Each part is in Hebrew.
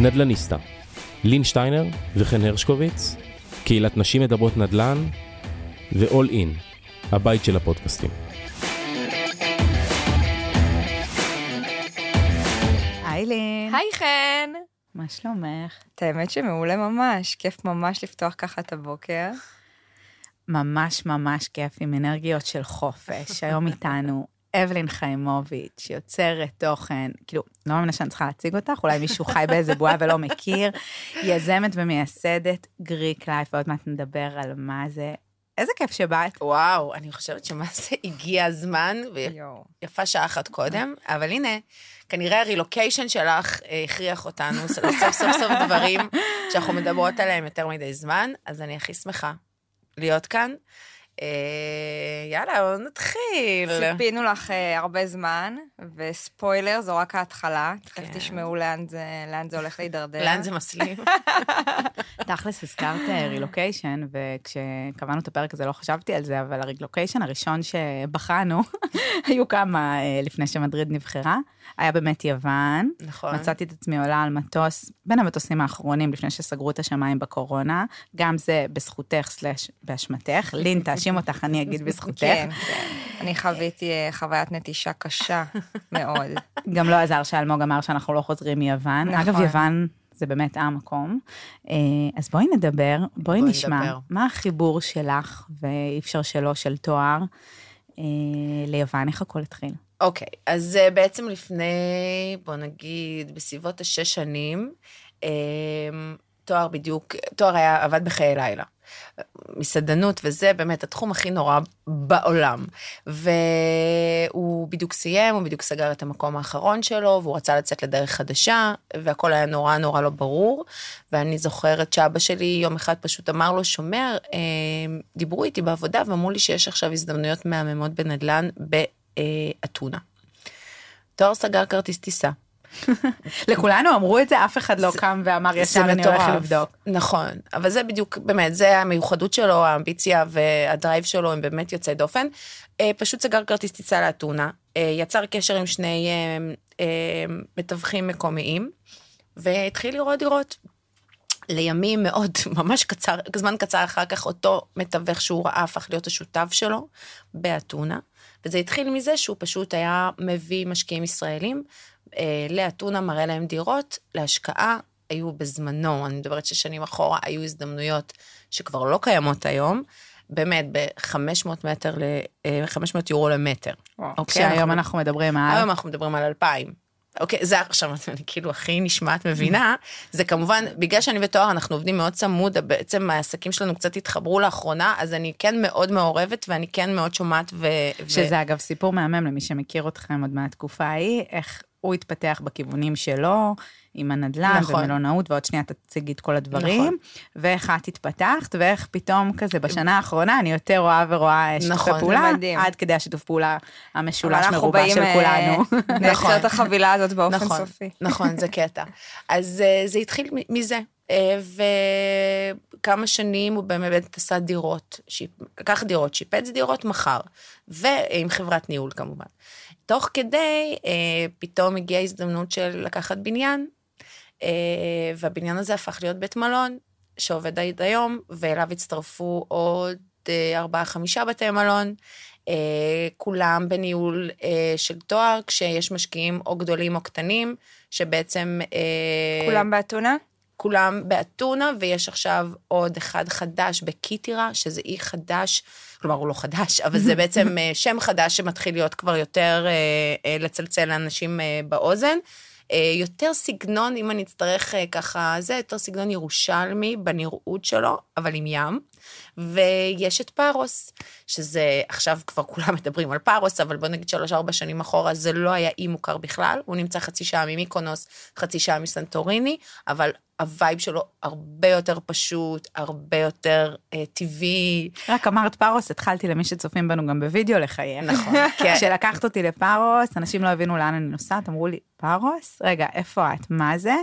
נדלניסטה, לין שטיינר וחן הרשקוביץ, קהילת נשים מדברות נדל"ן ו-all in, הבית של הפודקאסטים. היי לין. היי חן. מה שלומך? את האמת שמעולה ממש, כיף ממש לפתוח ככה את הבוקר. ממש ממש כיף, עם אנרגיות של חופש. היום איתנו אבלין חיימוביץ', יוצרת תוכן, כאילו, לא מאמינה שאני צריכה להציג אותך, אולי מישהו חי באיזה בועה ולא מכיר, יזמת ומייסדת גריק לייף, ועוד מעט נדבר על מה זה. איזה כיף שבאת. וואו, אני חושבת שמה זה הגיע הזמן. ויפה שעה אחת קודם, אבל הנה, כנראה הרילוקיישן שלך אה, הכריח אותנו סוף סוף סוף דברים שאנחנו מדברות עליהם יותר מדי זמן, אז אני הכי שמחה להיות כאן. אה, יאללה, בואו נתחיל. ציפינו לך אה, הרבה זמן, וספוילר, זו רק ההתחלה. תכף כן. תשמעו לאן זה, הולך להידרדר. לאן זה מסלים? תכלס הזכרת רילוקיישן, וכשקבענו את הפרק הזה לא חשבתי על זה, אבל הרילוקיישן הראשון שבחנו, היו כמה אה, לפני שמדריד נבחרה, היה באמת יוון. נכון. מצאתי את עצמי עולה על מטוס, בין המטוסים האחרונים לפני שסגרו את השמיים בקורונה, גם זה בזכותך סלאש באשמתך. לין, תאשים אותך, אני אגיד בזכותך. כן, כן. אני חוויתי אה, חוויית נטישה קשה מאוד. גם לא עזר שאלמוג אמר שאנחנו לא חוזרים מיוון. נכון. אגב, יוון זה באמת המקום. אה, אז בואי נדבר, בואי בואי נשמע, נדבר. מה החיבור שלך, ואי אפשר שלא, של תואר, אה, ליוון, איך הכל התחיל? אוקיי, אז אה, בעצם לפני, בוא נגיד, בסביבות השש שנים, אה, תואר בדיוק, תואר היה, עבד בחיי לילה. מסעדנות וזה באמת התחום הכי נורא בעולם. והוא בדיוק סיים, הוא בדיוק סגר את המקום האחרון שלו, והוא רצה לצאת לדרך חדשה, והכל היה נורא נורא לא ברור. ואני זוכרת שאבא שלי יום אחד פשוט אמר לו, תומר, אה, דיברו איתי בעבודה ואמרו לי שיש עכשיו הזדמנויות מהממות בנדל"ן באתונה. תומר סגר כרטיס טיסה. לכולנו אמרו את זה, אף אחד לא קם ואמר ישר אני הולך. לבדוק. נכון, אבל זה בדיוק, באמת, זה המיוחדות שלו, האמביציה וה drive שלו הם באמת יוצאי דופן. אה, פשוט סגר כרטיס טיסה לאתונה, אה, יצר קשר עם שני אה, מתווכים מקומיים, והתחיל לראות דירות. לימים מאוד, ממש קצר, זמן קצר אחר כך, אותו מתווך שהוא ראה הפך להיות השותף שלו באתונה. וזה התחיל מזה שהוא פשוט היה מביא משקיעים ישראלים אה, לאתונה, מראה להם דירות להשקעה. היו בזמנו, אני מדברת שש שנים אחורה, היו הזדמנויות שכבר לא קיימות היום, באמת ב-500 מטר, ל- אה, 500 יורו למטר. אוקיי, כשהיום אנחנו- אנחנו מדברים על... היום אנחנו מדברים על 2,000. אוקיי, זה עכשיו, אני כאילו הכי נשמעת מבינה, זה כמובן, בגלל שאני בתואר, אנחנו עובדים מאוד צמוד, בעצם העסקים שלנו קצת התחברו לאחרונה, אז אני כן מאוד מעורבת, ואני כן מאוד שומעת ו... ו- שזה אגב סיפור מהמם למי שמכיר אתכם עוד מהתקופה ההיא, איך הוא התפתח בכיוונים שלו, עם הנדל"ן נכון. ומלונאות, ועוד שנייה תציגי את כל הדברים, נכון. ואיך את התפתחת, ואיך פתאום כזה בשנה האחרונה אני יותר רואה ורואה שיתופי נכון, פעולה, מדהים. עד כדי השיתוף פעולה המשולש אנחנו מרובע באים, של אה, כולנו. נייצר נכון. את החבילה הזאת באופן נכון, סופי. נכון, זה קטע. אז אה, זה התחיל מזה. אה, וכמה שנים הוא באמת עשה דירות, שיפ... לקח דירות, שיפץ דירות, מכר, ועם חברת ניהול כמובן. תוך כדי, אה, פתאום הגיעה הזדמנות של לקחת בניין, אה, והבניין הזה הפך להיות בית מלון, שעובד עד היום, ואליו הצטרפו עוד אה, ארבעה-חמישה בתי מלון. אה, כולם בניהול אה, של תואר, כשיש משקיעים או גדולים או קטנים, שבעצם... אה, כולם באתונה? כולם באתונה, ויש עכשיו עוד אחד חדש בקיטירה, שזה אי חדש, כלומר הוא לא חדש, אבל זה בעצם אה, שם חדש שמתחיל להיות כבר יותר אה, אה, לצלצל לאנשים באוזן. יותר סגנון, אם אני אצטרך ככה, זה יותר סגנון ירושלמי בנראות שלו, אבל עם ים. ויש את פארוס, שזה עכשיו כבר כולם מדברים על פארוס, אבל בוא נגיד שלוש-ארבע שנים אחורה זה לא היה אי מוכר בכלל, הוא נמצא חצי שעה ממיקונוס, חצי שעה מסנטוריני, אבל הווייב שלו הרבה יותר פשוט, הרבה יותר אה, טבעי. רק אמרת פארוס, התחלתי למי שצופים בנו גם בווידאו לחייך. נכון, כן. כשלקחת אותי לפארוס, אנשים לא הבינו לאן אני נוסעת, אמרו לי, פארוס? רגע, איפה את? מה זה?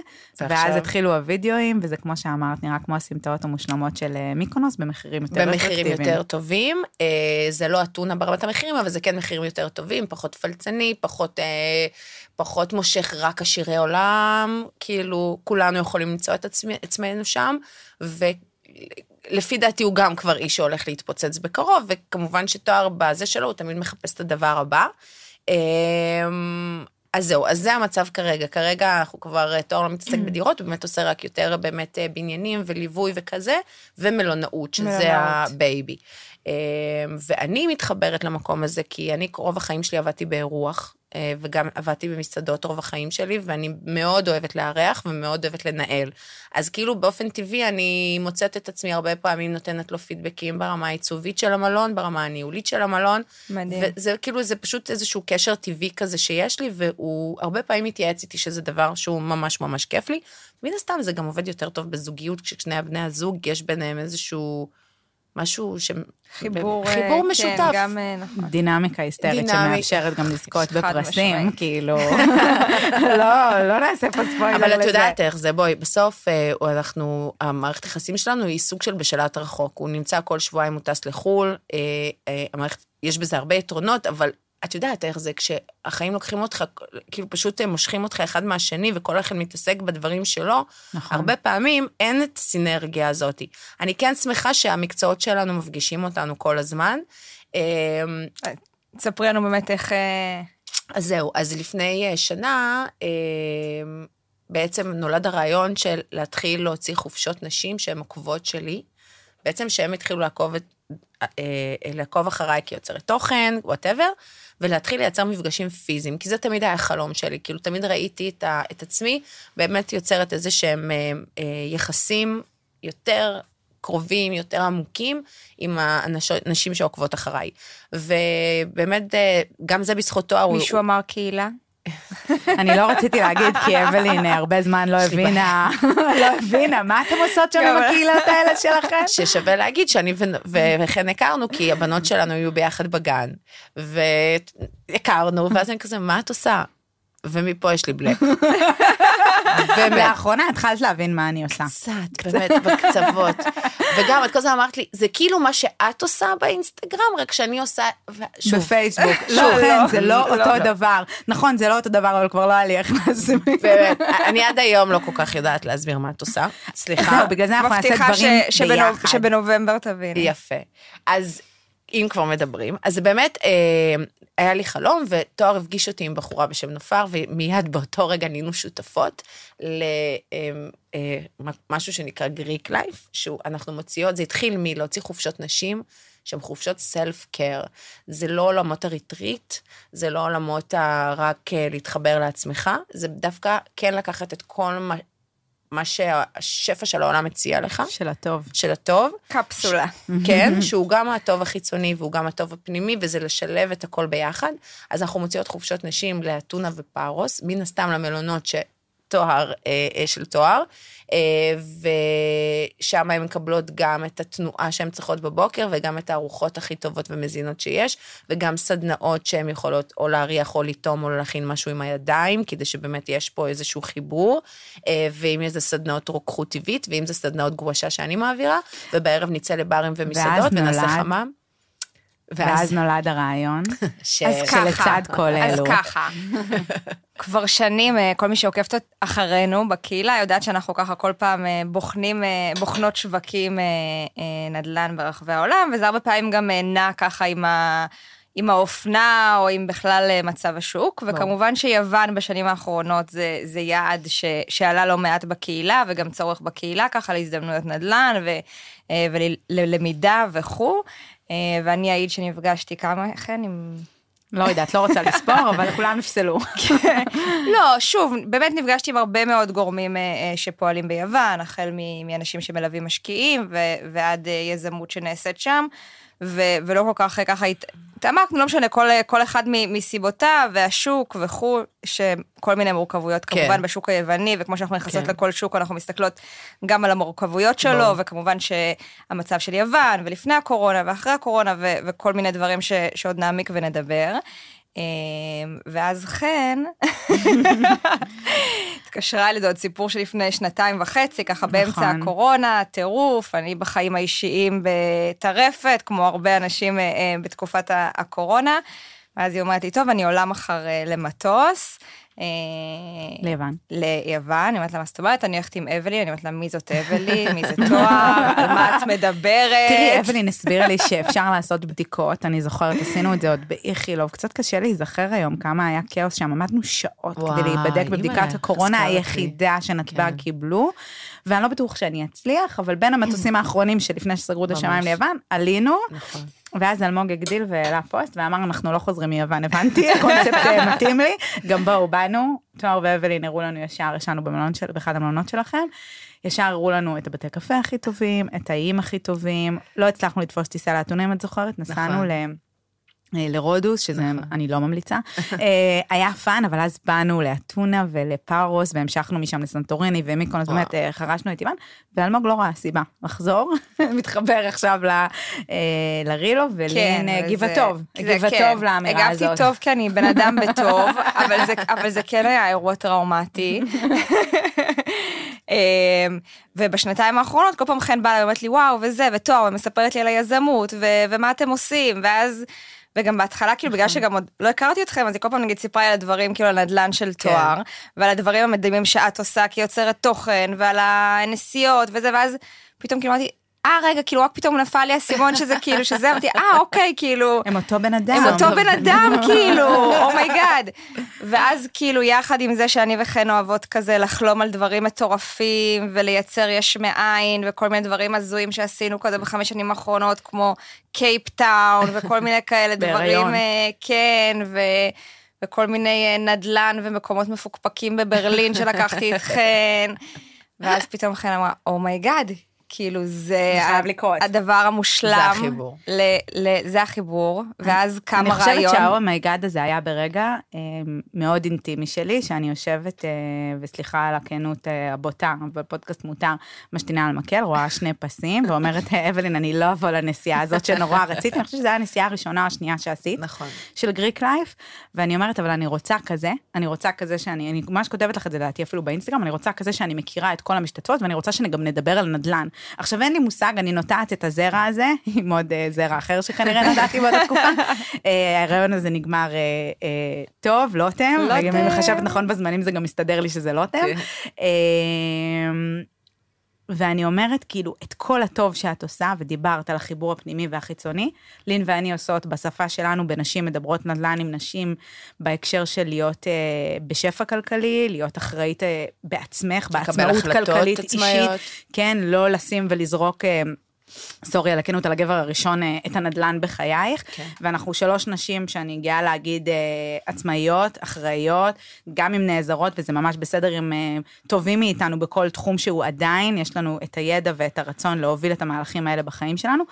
ואז ועכשיו- התחילו הווידאוים, וזה כמו שאמרת, נראה כמו הסמטאות המושלמות של אה, מיקונוס, במחירים במחירים יותר במחירים אטרקטיביים. יותר טובים. אה, זה לא אתונה ברמת המחירים, אבל זה כן מחירים יותר טובים, פחות פלצני, פחות, אה, פחות מושך רק עשירי עולם, כאילו, כולנו יכולים למצוא את עצמי, עצמנו שם, ולפי דעתי הוא גם כבר איש שהולך להתפוצץ בקרוב, וכמובן שתואר בזה שלו, הוא תמיד מחפש את הדבר הבא. אה, אז זהו, אז זה המצב כרגע. כרגע אנחנו כבר, אה, תומר לא מתעסק בדירות, הוא באמת עושה רק יותר באמת אה, בניינים וליווי וכזה, ומלונאות, שזה מלונאות. ה baby. אה, ואני מתחברת למקום הזה, כי אני רוב החיים שלי עבדתי באירוח, אה, וגם עבדתי במסעדות רוב החיים שלי, ואני מאוד אוהבת לארח ומאוד אוהבת לנהל. אז כאילו באופן טבעי אני מוצאת את עצמי הרבה פעמים נותנת לו פידבקים ברמה העיצובית של המלון, ברמה הניהולית של המלון. מדהים. וזה כאילו, זה פשוט איזשהו קשר טבעי כזה שיש לי, והוא הרבה פעמים מתייעץ איתי שזה דבר שהוא ממש ממש כיף לי. מן הסתם זה גם עובד יותר טוב בזוגיות, כששני בני הזוג יש ביניהם איזשהו משהו ש... חיבור, אה, חיבור כן, משותף. גם, אה, נכון. דינמיקה היסטרית. שמאפשרת גם לזכות בפרסים, משמעית. כאילו, לא, לא נעשה פה ספוילר לזה. אבל את יודעת איך זה, בואי, בסוף אה, אנחנו, המערכת היחסים שלנו היא סוג של בשלט רחוק. הוא נמצא כל שבועיים, הוא טס לחו"ל, המערכת, יש בזה הרבה יתרונות, אבל את יודעת איך זה, כשהחיים לוקחים אותך, כאילו פשוט הם מושכים אותך אחד מהשני, וכל אחד מתעסק בדברים שלו, נכון. הרבה פעמים אין את הסינרגיה הזאת. אני כן שמחה שהמקצועות שלנו מפגישים אותנו כל הזמן. אה, תספרי לנו באמת איך... אה, אז זהו, אז לפני אה, שנה, אה, בעצם נולד הרעיון של להתחיל להוציא חופשות נשים שהן עוקבות שלי, בעצם שהם התחילו לעקוב, את, אה, אה, לעקוב אחריי כיוצרת תוכן, וואטאבר, ולהתחיל לייצר מפגשים פיזיים, כי זה תמיד היה החלום שלי, כאילו תמיד ראיתי את, ה, את עצמי באמת יוצרת איזה שהם אה, אה, יחסים יותר קרובים, יותר עמוקים, עם הנשים שעוקבות אחריי. ובאמת, אה, גם זה בזכות תואר. הוא- מישהו אמר קהילה? אני לא רציתי להגיד, כי אבלין אה, הרבה זמן לא הבינה, לא הבינה, מה אתם עושות שם עם הקהילות האלה שלכם? ששווה להגיד שאני ו- ו- וחן הכרנו, כי הבנות שלנו היו ביחד בגן, והכרנו, ואז אני כזה, מה את עושה? ומפה יש לי בלק. באמת. לאחרונה התחלת להבין מה אני עושה. קצת, באמת, בקצוות. וגם, את כל הזמן אמרת לי, זה כאילו מה שאת עושה באינסטגרם, רק שאני עושה, שוב, בפייסבוק. שוב, לא, כן, לא, זה לא לא, אותו לא. דבר. נכון, זה לא אותו דבר, אבל כבר לא היה לי איך להסביר. באמת, אני עד היום לא כל כך יודעת להסביר מה את עושה. סליחה. זהו, בגלל זה אנחנו נעשה מבטיחה דברים ביחד. שבנובמבר תביני. יפה. אז אם כבר מדברים, אז באמת, אה, היה לי חלום, ותואר הפגיש אותי עם בחורה בשם נופר, ומיד באותו רגע נהיינו שותפות למשהו שנקרא גריק לייף, שאנחנו מוציאות, זה התחיל מלהוציא חופשות נשים. שהן חופשות סלף קר. זה לא עולמות הריטריט, זה לא עולמות רק אה, להתחבר לעצמך, זה דווקא כן לקחת את כל מה שהשפע של העולם מציע לך, של הטוב. של הטוב, קפסולה. כן, שהוא גם הטוב החיצוני והוא גם הטוב הפנימי, וזה לשלב את הכל ביחד. אז אנחנו מוציאות חופשות נשים לאתונה ופארוס, מן הסתם למלונות שתואר, אה, אה, של תואר, אה, ושם הן מקבלות גם את התנועה שהן צריכות בבוקר, וגם את הארוחות הכי טובות ומזינות שיש, וגם סדנאות שהן יכולות או להריח או לטום או להכין משהו עם הידיים, כדי שבאמת יש פה איזשהו חיבור, ואם יש זה סדנאות רוקחות טבעית, ואם זה סדנאות גואשה שאני מעבירה, ובערב נצא לברים ומסעדות ונעשה נולד- חמם. ואז נולד הרעיון. ש... אז ככה. שלצד כל אז אלו. ככה. כבר שנים, אה, כל מי שעוקבת אחרינו בקהילה יודעת שאנחנו ככה כל פעם אה, בוחנים, אה, בוחנות שווקים נדל"ן ברחבי העולם, וזה הרבה פעמים גם נע ככה עם ה... עם האופנה או עם בכלל מצב השוק, וכמובן שיוון בשנים האחרונות זה, זה יעד ש, שעלה לא מעט בקהילה וגם צורך בקהילה ככה להזדמנויות נדל"ן ו, אה, וללמידה וכו', ואני אעיד שנפגשתי כמה, חן, עם לא יודעת, לא רוצה לספור, אבל כולם נפסלו. לא, שוב, באמת נפגשתי עם הרבה מאוד גורמים אה, אה, שפועלים ביוון, החל מאנשים שמלווים משקיעים ועד אה, יזמות שנעשית שם, ו- ולא כל כך אה, ככה הת- התעמקנו, לא משנה, כל, אה, כל אחד מסיבותיו והשוק וכו', שכל מיני מורכבויות כן. כמובן בשוק היווני, וכמו שאנחנו נכנסות כן. לכל שוק, אנחנו מסתכלות גם על המורכבויות שלו, ברור. וכמובן שהמצב של יוון, ולפני הקורונה ואחרי הקורונה, ו- וכל מיני דברים ש- שעוד נעמיק ונדבר. אה, ואז חן, התקשרה אלי, זה עוד סיפור שלפני שנתיים וחצי, ככה באמצע נכון. הקורונה, טירוף, אני בחיים האישיים בטרפת, כמו הרבה אנשים אה, אה, בתקופת הקורונה. ואז היא אומרת לי, טוב, אני עולה מחר אה, למטוס. אה, ליוון. ליוון, אני אומרת לה, מה זאת אומרת? אני הולכת עם אבלי, אני אומרת לה, מי זאת אבלי? מי זה תואר? על מה את מדברת? תראי, אבלין הסבירה לי שאפשר לעשות בדיקות, אני זוכרת, עשינו את זה עוד באיכילוב, קצת קשה להיזכר היום כמה היה כאוס שם, עמדנו שעות כדי להיבדק בבדיקת הקורונה. היחידה שנתב"ג כן. קיבלו, ואני לא בטוח שאני אצליח, אבל בין המטוסים האחרונים שלפני שסגרו את השמיים. ליוון, עלינו, נכון. ואז אלמוג הגדיל והעלה פוסט ואמר, אנחנו לא חוזרים מיוון, הבנתי, הקונספט אה, מתאים לי, גם בואו, באנו, תומר ואוולין הראו לנו ישר, ישנו במלון של, באחד המלונות שלכם, ישר הראו לנו את הבתי קפה הכי טובים, את האיים הכי טובים, לא הצלחנו לתפוס טיסה לאתונה, אם את זוכרת, נסענו נכון. ל... אה, לרודוס, שזה נכון. אני לא ממליצה. אה, היה fun, אבל אז באנו לאתונה ולפארוס, והמשכנו משם לסנטוריני ומיקונוס. באמת אה, חרשנו את יוון, ואלמוג לא ראה סיבה לחזור, מתחבר עכשיו לרילו, ולין אה, וזה- הגיבה טוב, זה הגיבה כן. טוב לאמירה הזאת. הגבתי טוב כי אני בן אדם בטוב, אבל זה, כן היה אירוע טראומטי. אמ, ובשנתיים האחרונות כל פעם חן באה ואומרת לי וואו וזה ותואר ומספרת לי על היזמות ו- ומה אתם עושים ואז וגם בהתחלה כאילו בגלל שגם עוד לא הכרתי אתכם אז היא כל פעם נגיד סיפרה לי על הדברים כאילו על הנדלן של כן. תואר ועל הדברים המדהימים שאת עושה כיוצרת תוכן ועל הנסיעות וזה ואז פתאום כאילו אמרתי אה רגע כאילו רק פתאום נפל לי האסימון שזה כאילו שזה אמרתי אה אוקיי כאילו הם אותו בן אדם. הם אותו בן אדם, כאילו, oh my god. ואז כאילו, יחד עם זה שאני וחן אוהבות כזה לחלום על דברים מטורפים, ולייצר יש מאין, וכל מיני דברים הזויים שעשינו כזה בחמש שנים האחרונות, כמו קייפ טאון, וכל מיני כאלה דברים. אה, כן, ו... וכל מיני אה, נדל"ן ומקומות מפוקפקים בברלין שלקחתי איתכן. ואז פתאום חן אמרה, oh my god, כאילו זה חייב לקרות. הדבר המושלם. זה החיבור. ל, ל, זה החיבור, ואז קם אני חושבת הרעיון. שה oh my god הזה היה ברגע אה, מאוד אינטימי שלי, שאני יושבת, אה, וסליחה על הכנות אה, הבוטה, בפודקאסט מותר, משתינה על מקל, רואה שני פסים, ואומרת, אוולין, אני לא אבוא לנסיעה הזאת שנורא רציתי, אני חושבת שזו הייתה הנסיעה הראשונה או השנייה שעשית. נכון. של גריק לייף, ואני אומרת, אבל אני רוצה כזה, אני רוצה כזה שאני, אני ממש כותבת לך את זה לדעתי אפילו באינסטגרם, אני רוצה כזה שאני מכירה את כל המשתתפות, ואני רוצה שגם נדבר על נדל"ן. עכשיו אין לי מושג, אני נוטעת את הזרע הזה, עם עוד אה, זרע אחר שכנראה נטעתי באותה תקופה. אה, ההיריון הזה נגמר אה, אה, טוב, לוטם, לוטם. אם אני מחשבת נכון בזמנים זה גם מסתדר לי שזה לוטם. ואני אומרת, כאילו, את כל הטוב שאת עושה, ודיברת על החיבור הפנימי והחיצוני, לין ואני עושות בשפה שלנו, בנשים מדברות נדל"ן עם נשים, בהקשר של להיות אה, בשפע כלכלי, להיות אחראית אה, בעצמך, בעצמאות כלכלית עצמאיות. אישית, כן, לא לשים ולזרוק... אה, סורי על הכנות על הגבר הראשון, אה, את הנדלן בחייך, כן. ואנחנו שלוש נשים שאני גאה להגיד אה, עצמאיות, אחראיות, גם אם נעזרות, וזה ממש בסדר אם אה, טובים מאיתנו בכל תחום שהוא עדיין, יש לנו את הידע ואת הרצון להוביל את המהלכים האלה בחיים שלנו,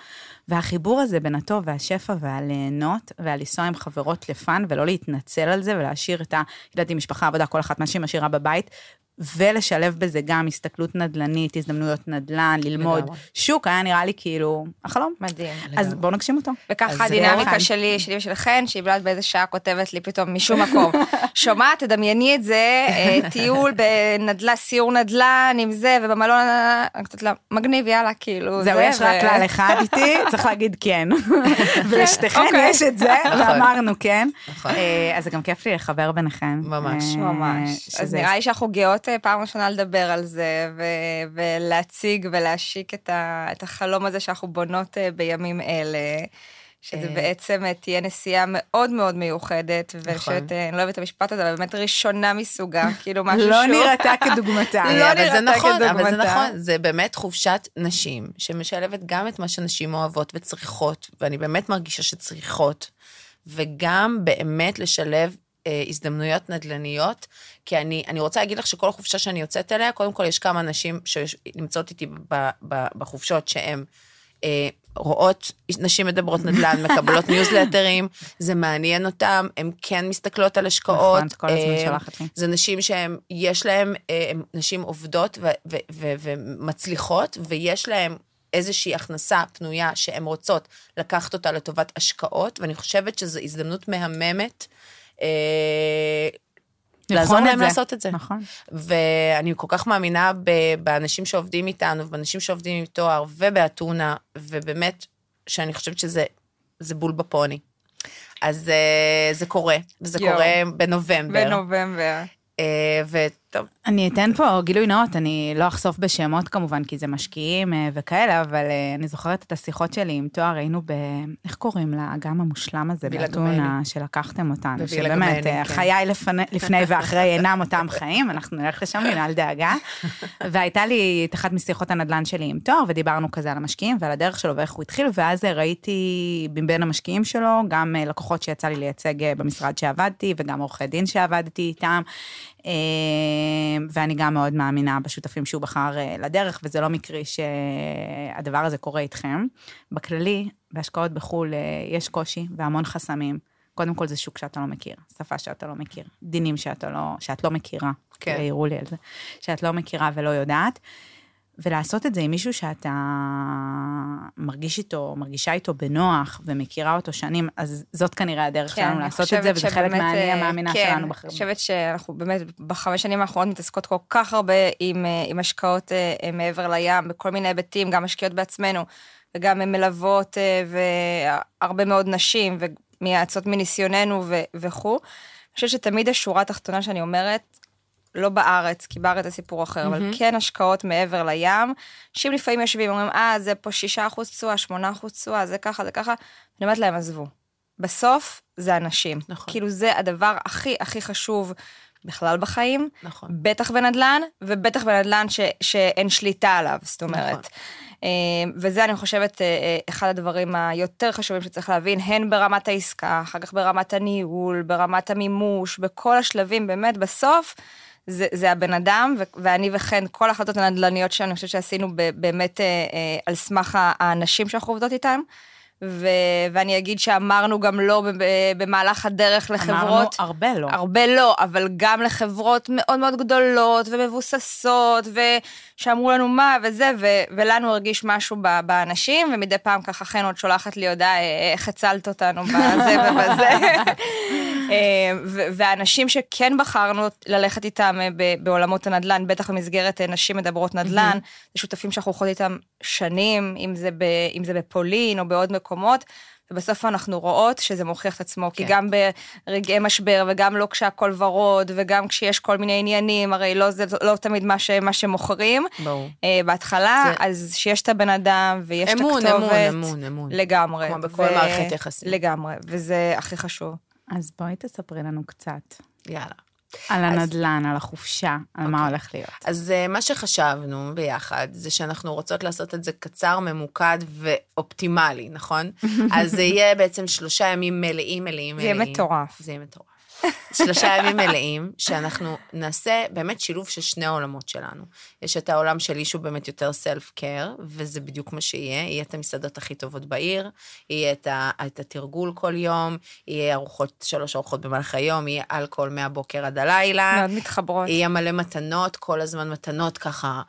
והחיבור הזה בין הטוב והשפע והליהנות, ועל לנסוע עם חברות לפאן, ולא להתנצל על זה, ולהשאיר את ה... יודעת, עם משפחה, עבודה, כל אחת מהנשים משאירה בבית. ולשלב בזה גם הסתכלות נדל"נית, הזדמנויות נדל"ן, ללמוד לגמרי. שוק, היה נראה לי כאילו החלום. מדהים. אז בואו נגשים אותו. וככה הדינמיקה אחד. שלי, שלי ושלכן, שהיא בלעד באיזה שעה כותבת לי פתאום משום מקום. שומעת, תדמייני את זה, אה, טיול בנדל"ן, סיור נדל"ן עם זה, ובמלון, אני כותבת לה, מגניב, יאללה, כאילו, זהו, זה, יש רק כלל אחד איתי, צריך להגיד כן. ולשתיכן אוקיי. יש את זה, נכון. ואמרנו כן. נכון. אה, אז זה גם כיף לי לחבר ביניכם. ממש. אה, ממש. אז נראה לי שאנחנו גאות אה, פעם ראשונה לדבר על זה, ו- ולהציג ולהשיק את, ה- את החלום הזה שאנחנו בונות אה, בימים אלה. שזה אה. בעצם תהיה נסיעה מאוד מאוד מיוחדת, ואני נכון. חושבת, אה, אני לא אוהבת את המשפט הזה, אבל באמת ראשונה מסוגה, כאילו משהו לא שהוא... נראתה כדוגמתה. לא נראתה נכון, אבל זה כדוגמתה. נכון, זה באמת חופשת נשים, שמשלבת גם את מה שנשים אוהבות וצריכות, ואני באמת מרגישה שצריכות, וגם באמת לשלב אה, הזדמנויות נדל"ניות, כי אני, אני רוצה להגיד לך שכל חופשה שאני יוצאת אליה, קודם כל יש כמה נשים שנמצאות איתי ב, ב, בחופשות שהן... אה, רואות נשים מדברות נדל"ן, מקבלות ניוזלטרים, זה מעניין אותם, הן כן מסתכלות על השקעות. נכון, את כל הזמן אה, שולחת לי. זה נשים שהן, יש להן, אה, הן נשים עובדות ו- ו- ו- ומצליחות, ויש להן איזושהי הכנסה פנויה שהן רוצות לקחת אותה לטובת השקעות, ואני חושבת שזו הזדמנות מהממת. אה, לעזור להם זה. לעשות את זה. נכון. ואני כל כך מאמינה באנשים שעובדים איתנו, באנשים שעובדים עם תואר ובאתונה, ובאמת, שאני חושבת שזה זה בול בפוני. אז אה, זה קורה, וזה יואו. קורה בנובמבר. בנובמבר. אה, וטוב, אני אתן פה גילוי נאות, אני לא אחשוף בשמות כמובן, כי זה משקיעים אה, וכאלה, אבל אה, אני זוכרת את השיחות שלי עם תואר, היינו ב... איך קוראים לאגם המושלם הזה, באתונה. שלקחתם אותנו, שבאמת, אה, כן. חיי לפני, ואחרי אינם אותם חיים, אנחנו נלך לשם, אל דאגה. והייתה לי את אחת משיחות הנדל"ן שלי עם תואר, ודיברנו כזה על המשקיעים ועל הדרך שלו ואיך הוא התחיל, ואז ראיתי מבין המשקיעים שלו, גם לקוחות שיצא לי לייצג במשרד שעבדתי, וגם עורכי דין שעבדתי איתם. אה, ואני גם מאוד מאמינה בשותפים שהוא בחר אה, לדרך, וזה לא מקרי שהדבר הזה קורה איתכם. בכללי, בהשקעות בחו"ל אה, יש קושי והמון חסמים. קודם כל זה שוק שאתה לא מכיר, שפה שאתה לא מכיר, דינים שאתה לא, שאת לא מכירה. כן. העירו לי על זה, שאת לא מכירה ולא יודעת. ולעשות את זה עם מישהו שאתה מרגיש איתו, מרגישה איתו בנוח ומכירה אותו שנים, אז זאת כנראה הדרך כן, שלנו אני לעשות את זה, וזה חלק מהאני אה, המאמינה כן, שלנו. אני בחברה. חושבת שאנחנו באמת בחמש שנים האחרונות מתעסקות כל כך הרבה עם, אה, עם השקעות אה, מעבר לים, בכל מיני היבטים, גם משקיעות בעצמנו, וגם מלוות והרבה מאוד נשים, ומייעצות מניסיוננו וכו'. אני חושבת שתמיד השורה התחתונה שאני אומרת, לא בארץ, כי בארץ זה סיפור אחר, אבל כן השקעות מעבר לים. אנשים לפעמים יושבים ואומרים, אה, זה פה 6% תשואה, 8% תשואה, זה ככה, זה ככה. אני אומרת להם, עזבו. בסוף זה אנשים. נכון. כאילו זה הדבר הכי הכי חשוב בכלל בחיים, נכון. בטח בנדל"ן, ובטח בנדל"ן ש, שאין שליטה עליו, זאת אומרת. נכון. וזה אני חושבת אה, אה, אחד הדברים היותר חשובים שצריך להבין, הן ברמת העסקה, אחר כך ברמת הניהול, ברמת המימוש, בכל השלבים, באמת בסוף. זה, זה הבן אדם, ו- ואני וכן, כל ההחלטות הנדל"ניות שלנו, אני חושבת שעשינו ב- באמת אה, אה, על סמך האנשים שאנחנו עובדות איתם. ו- ואני אגיד שאמרנו גם לא במהלך הדרך לחברות. אמרנו הרבה לא. הרבה לא, אבל גם לחברות מאוד מאוד גדולות ומבוססות, ושאמרו לנו מה וזה, ו- ולנו הרגיש משהו ב- באנשים, ומדי פעם ככה חן עוד שולחת לי הודעה, "אה, איך הצלת אותנו בזה ובזה. אה, ו- והאנשים שכן בחרנו ללכת איתם אה, בעולמות הנדל"ן, בטח במסגרת אה, נשים מדברות נדל"ן, זה שותפים שאנחנו הולכות איתם שנים, אם זה, ב- אם זה בפולין או בעוד מקומות. ובסוף אנחנו רואות שזה מוכיח את עצמו, כי כן. גם ברגעי משבר וגם לא כשהכול ורוד וגם כשיש כל מיני עניינים, הרי לא זה לא תמיד מה, ש, מה שמוכרים ברור. אה, בהתחלה, זה- אז שיש את הבן אדם ויש אמון, את הכתובת. אמון, אמון, אמון. לגמרי. כמו בכל מערכת יחסים. לגמרי, וזה הכי חשוב. אז בואי תספרי לנו קצת יאללה. על הנדל"ן, על החופשה, על מה אוקיי. הולך להיות. אז אה, מה שחשבנו ביחד, זה שאנחנו רוצות לעשות את זה קצר, ממוקד ואופטימלי, נכון? אז זה יהיה בעצם שלושה ימים מלאים, מלאים, זה יהיה מלאים. מטורף. זה יהיה מטורף. שלושה ימים מלאים, שאנחנו נעשה באמת שילוב של שני העולמות שלנו. יש את העולם שלי שהוא באמת יותר סלף קר, וזה בדיוק מה שיהיה. יהיה את המסעדות הכי טובות בעיר, יהיה את, ה, את התרגול כל יום, יהיה ארוחות, שלוש ארוחות במהלך היום, יהיה אלכוהול מהבוקר עד הלילה. מאוד מתחברות. יהיה מלא מתנות, כל הזמן מתנות ככה,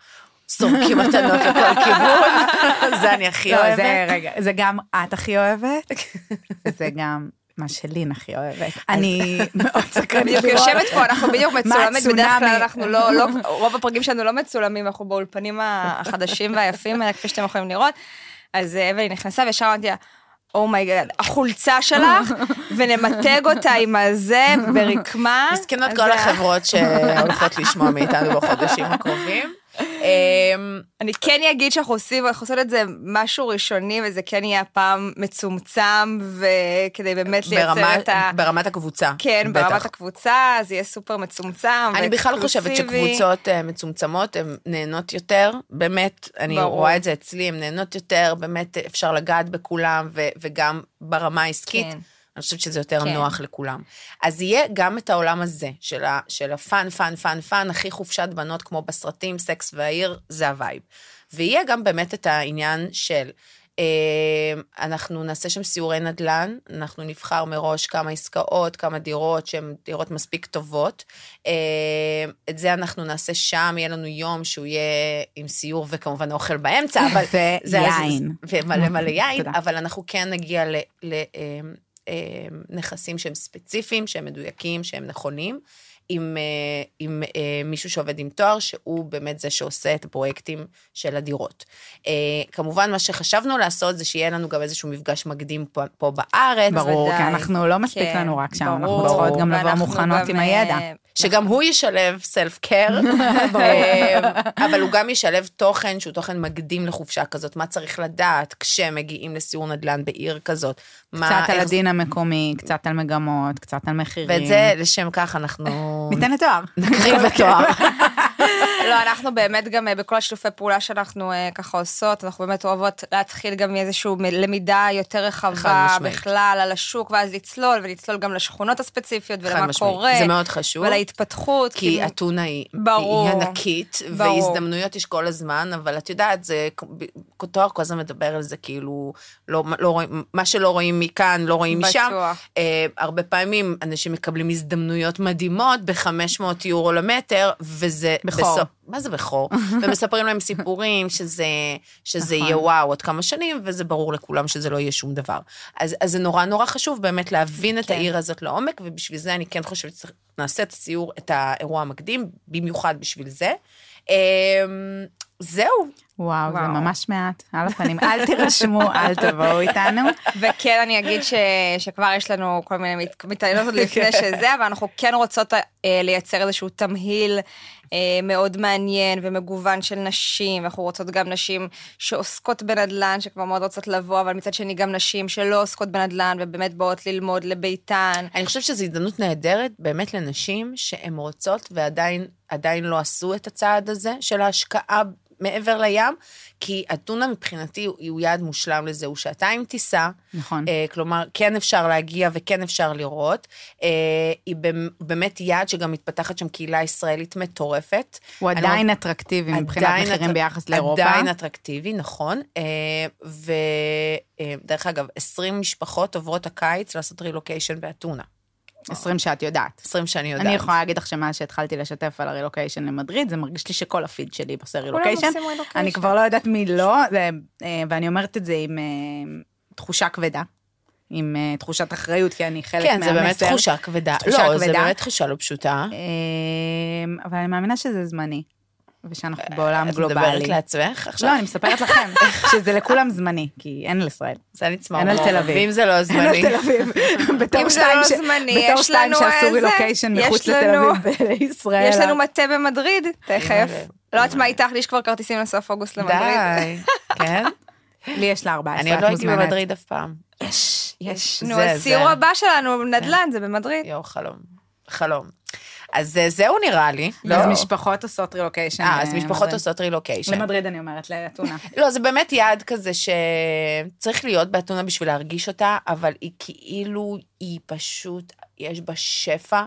סורקים מתנות לכל כיוון, זה אני הכי לא, אוהבת. זה, רגע, זה גם את הכי אוהבת, וזה גם מה שלין הכי אוהבת. אני מאוד סקרנית בדיוק יושבת פה, אנחנו בדיוק מצולמת, בדרך כלל? אנחנו לא, לא, רוב הפרקים שלנו לא מצולמים, אנחנו באולפנים החדשים והיפים האלה, כפי שאתם יכולים לראות. אז אה, אבלי נכנסה וישר אמרתי לה, אומייגד, החולצה שלך, ונמתג אותה עם הזה ברקמה. מסכנות כל זה- החברות שהולכות לשמוע מאיתנו בחודשים הקרובים. אמ, אני כן אגיד שאנחנו עושים, אנחנו עושים את זה משהו ראשוני, וזה כן יהיה הפעם מצומצם, וכדי באמת לייצר את ה... ברמת הקבוצה. כן. ברמת הקבוצה, זה יהיה סופר מצומצם אני בכלל חושבת. שקבוצות אה, מצומצמות הן נהנות יותר, באמת, אני. רואה את זה אצלי, הן נהנות יותר, באמת אפשר לגעת בכולם, וגם ברמה העסקית. כן. אני חושבת שזה יותר כן. נוח לכולם. אז יהיה גם את העולם הזה, של, ה, של ה fun, fun, fun, fun, הכי חופשת בנות כמו בסרטים, סקס והעיר, זה ה vibe. ויהיה גם באמת את העניין של, אה, אנחנו נעשה שם סיורי נדל"ן, אנחנו נבחר מראש כמה עסקאות, כמה דירות שהן דירות מספיק טובות. אה, את זה אנחנו נעשה שם, יהיה לנו יום שהוא יהיה עם סיור וכמובן אוכל באמצע, אבל... wine. ומלא מלא יין. אבל אנחנו כן נגיע לנכסים שהם ספציפיים, שהם מדויקים, שהם נכונים. עם, אה, עם אה, מישהו שעובד עם תואר, שהוא באמת זה שעושה את הפרויקטים של הדירות. אה, כמובן, מה שחשבנו לעשות זה שיהיה לנו גם איזשהו מפגש מקדים פה, פה בארץ. ברור, כי ודאי. אנחנו לא מספיק כן, לנו רק שם, אנחנו ברור. צריכות גם לבוא מוכנות גם, עם הידע. אה, שגם הוא ישלב סלף קר, אבל הוא גם ישלב תוכן שהוא תוכן מקדים לחופשה כזאת, מה צריך לדעת כשמגיעים לסיור נדל"ן בעיר כזאת. מה- קצת על איך- הדין המקומי, קצת על מגמות, קצת על מחירים. ואת זה, לשם כך אנחנו ניתן לתואר. נקריב בתואר. לא, אנחנו באמת גם אה, בכל השיתופי פעולה שאנחנו אה, ככה עושות, אנחנו באמת אוהבות להתחיל גם מאיזושהי למידה יותר רחבה. בכלל על השוק, ואז לצלול, ולצלול גם לשכונות הספציפיות ולמה משמעית. קורה. זה מאוד חשוב. ולהתפתחות. כי כאילו- אתונה היא, ברור. היא ענקית, ברור. והזדמנויות יש כל הזמן, אבל את יודעת, זה, תואר כל הזמן מדבר על זה כאילו, לא, לא רואים, מה שלא רואים מכאן, לא רואים משם. בטוח. אה, הרבה פעמים אנשים מקבלים הזדמנויות מדהימות ב-500 יורו למטר, וזה... בחור. בסוף- מה זה בכור? ומספרים להם סיפורים שזה, שזה נכון. יהיה וואו עוד כמה שנים, וזה ברור לכולם שזה לא יהיה שום דבר. אז, אז זה נורא נורא חשוב באמת להבין את כן. העיר הזאת לעומק, ובשביל זה אני כן חושבת שנעשה את הסיור, את האירוע המקדים, במיוחד בשביל זה. אמ, זהו, וואו, זה וואו. ממש מעט. על הפנים, אל תירשמו, אל תבואו איתנו. וכן, אני אגיד ש, שכבר יש לנו כל מיני מת- מתעניינות עוד לפני שזה, אבל אנחנו כן רוצות אה, לייצר איזשהו תמהיל מאוד מעניין ומגוון של נשים, אנחנו רוצות גם נשים שעוסקות בנדל"ן, שכבר מאוד רוצות לבוא, אבל מצד שני גם נשים שלא עוסקות בנדל"ן ובאמת באות ללמוד לביתן. אני חושבת שזו הזדמנות נהדרת באמת לנשים שהן רוצות ועדיין עדיין לא עשו את הצעד הזה של ההשקעה מעבר לים, כי אתונה מבחינתי הוא- יעד מושלם לזה, הוא שעתיים טיסה, נכון. אה, כלומר, כן אפשר להגיע וכן אפשר לראות. אה, היא באמת יעד שגם מתפתחת שם קהילה ישראלית מטורפת. הוא אני עדיין לא- אטרקטיבי מבחינת עדיין מחירים אטרק- ביחס לאירופה. עדיין אטרקטיבי, נכון. ודרך אגב, 20 משפחות עוברות הקיץ לעשות רילוקיישן באתונה. 20 שאת יודעת. 20 שאני יודעת. אני יכולה להגיד לך שמאז שהתחלתי לשתף על הרילוקיישן למדריד, זה מרגיש לי שכל הפיד שלי עושה רילוקיישן. עושים רילוקיישן. אני כבר לא יודעת מי לא, אה, ואני אומרת את זה עם אה, תחושה כבדה. עם אה, תחושת אחריות, כי אני חלק כן, מהמסר. זה באמת תחושה כבדה. תחושה לא, זה. באמת תחושה לא פשוטה. אבל אני מאמינה שזה זמני, ושאנחנו בעולם את גלובלי. מדברת לעצמך עכשיו? לא, אני מספרת לכם, שזה לכולם זמני, כי אין לישראל. זה נצמר. אין על תל אביב. ואם זה לא אין על זמני. תל אביב. בתור שתיים לא זמני, שעשו רילוקיישן יש מחוץ לתל אביב לישראל. יש לנו מטה במדריד, תכף. לא יודעת מה איתך, לי יש כבר כרטיסים לסוף אוגוסט למדריד. די, כן? לי יש לה 14, אני עוד את לא הייתי. במדריד אף פעם. יש, יש. נו, הסיור הבא שלנו, נדל"ן, זה במדריד. יואו, חלום. חלום. אז אה, זהו נראה לי. לא? אז משפחות עושות רילוקיישן. אה, אז אה, משפחות. עושות רילוקיישן. למדריד אני אומרת, לאתונה. לא, זה באמת יעד כזה שצריך להיות באתונה בשביל להרגיש אותה, אבל היא כאילו, היא פשוט, יש בה שפע.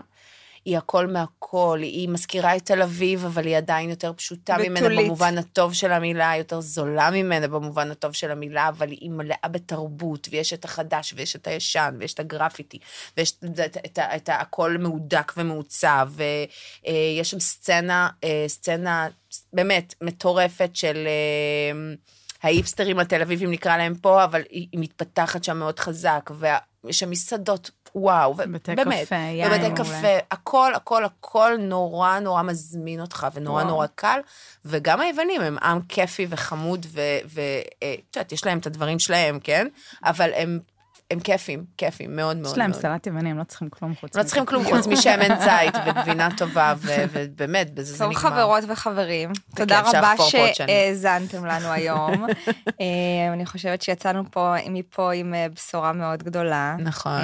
היא הכל מהכל, היא מזכירה את תל אביב, אבל היא עדיין יותר פשוטה ממנה בתולית. במובן הטוב של המילה, יותר זולה ממנה במובן הטוב של המילה, אבל היא מלאה בתרבות, ויש את החדש, ויש את הישן, ויש את הגרפיטי, ויש את, את, את, את הכל מהודק ומעוצב, ויש שם סצנה, אה, סצנה באמת מטורפת של... אה, ההיפסטרים התל אביבים נקרא להם פה, אבל היא מתפתחת שם מאוד חזק, ויש שם מסעדות, וואו, בתי ובאמת, קפה, יין מעולה. קפה, הכל, הכל, הכל נורא נורא מזמין אותך, ונורא וואו. נורא קל, וגם היוונים הם עם כיפי וחמוד, ואת יודעת, יש להם את הדברים שלהם, כן? אבל הם, הם כיפים, כיפים, מאוד מאוד יש להם. סלט יווני, הם לא צריכים כלום חוץ לא צריכים כלום חוץ משמן זית וגבינה טובה, ו- ובאמת, בזה זה טוב נגמר. חברות וחברים, תודה רבה. שהאזנתם לנו היום. אה, אני חושבת שיצאנו פה מפה עם אה, בשורה מאוד גדולה. נכון.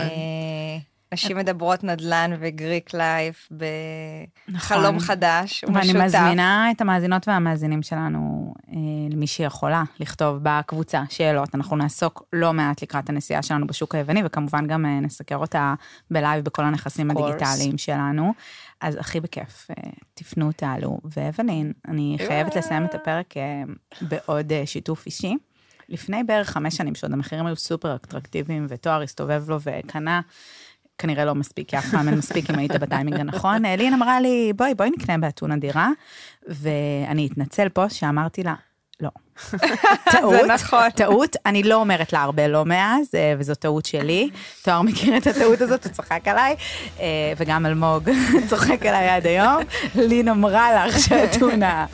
נשים מדברות נדל"ן ו Greek life בחלום נכון. חדש, ואני משותף. מזמינה את המאזינות והמאזינים שלנו, אה, למי שיכולה, לכתוב בקבוצה שאלות. אנחנו נעסוק לא מעט לקראת הנסיעה שלנו בשוק היווני, וכמובן גם אה, נסקר אותה ב live בכל הנכסים. הדיגיטליים שלנו. אז הכי בכיף, אה, תפנו, תעלו. ואוולין, אני חייבת לסיים את הפרק בעוד שיתוף אישי. לפני בערך חמש שנים, שעוד המחירים היו סופר אטרקטיביים, ותומר הסתובב לו וקנה, כנראה לא מספיק, כי אף פעם אין מספיק אם היית בטיימינג הנכון. אה, לין אמרה לי, בואי, בואי נקנה באתונה דירה, ואני אתנצל פה שאמרתי לה, לא. טעות, זה נכון. טעות, אני לא אומרת לה הרבה לא מאז, אה, וזו טעות שלי. תואר מכיר את הטעות הזאת, הוא צחק עליי, אה, וגם אלמוג צוחק עליי עד היום. לין אמרה לך שאתונה.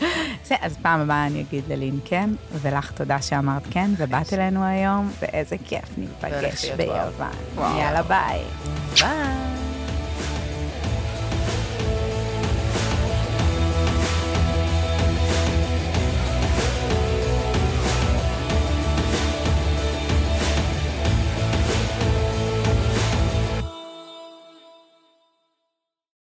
זה, אז פעם הבאה אני אגיד ללין כן, ולך תודה שאמרת כן, ובאת אלינו היום, ואיזה כיף ניפגש. ביוון. יאללה ביי. ביי.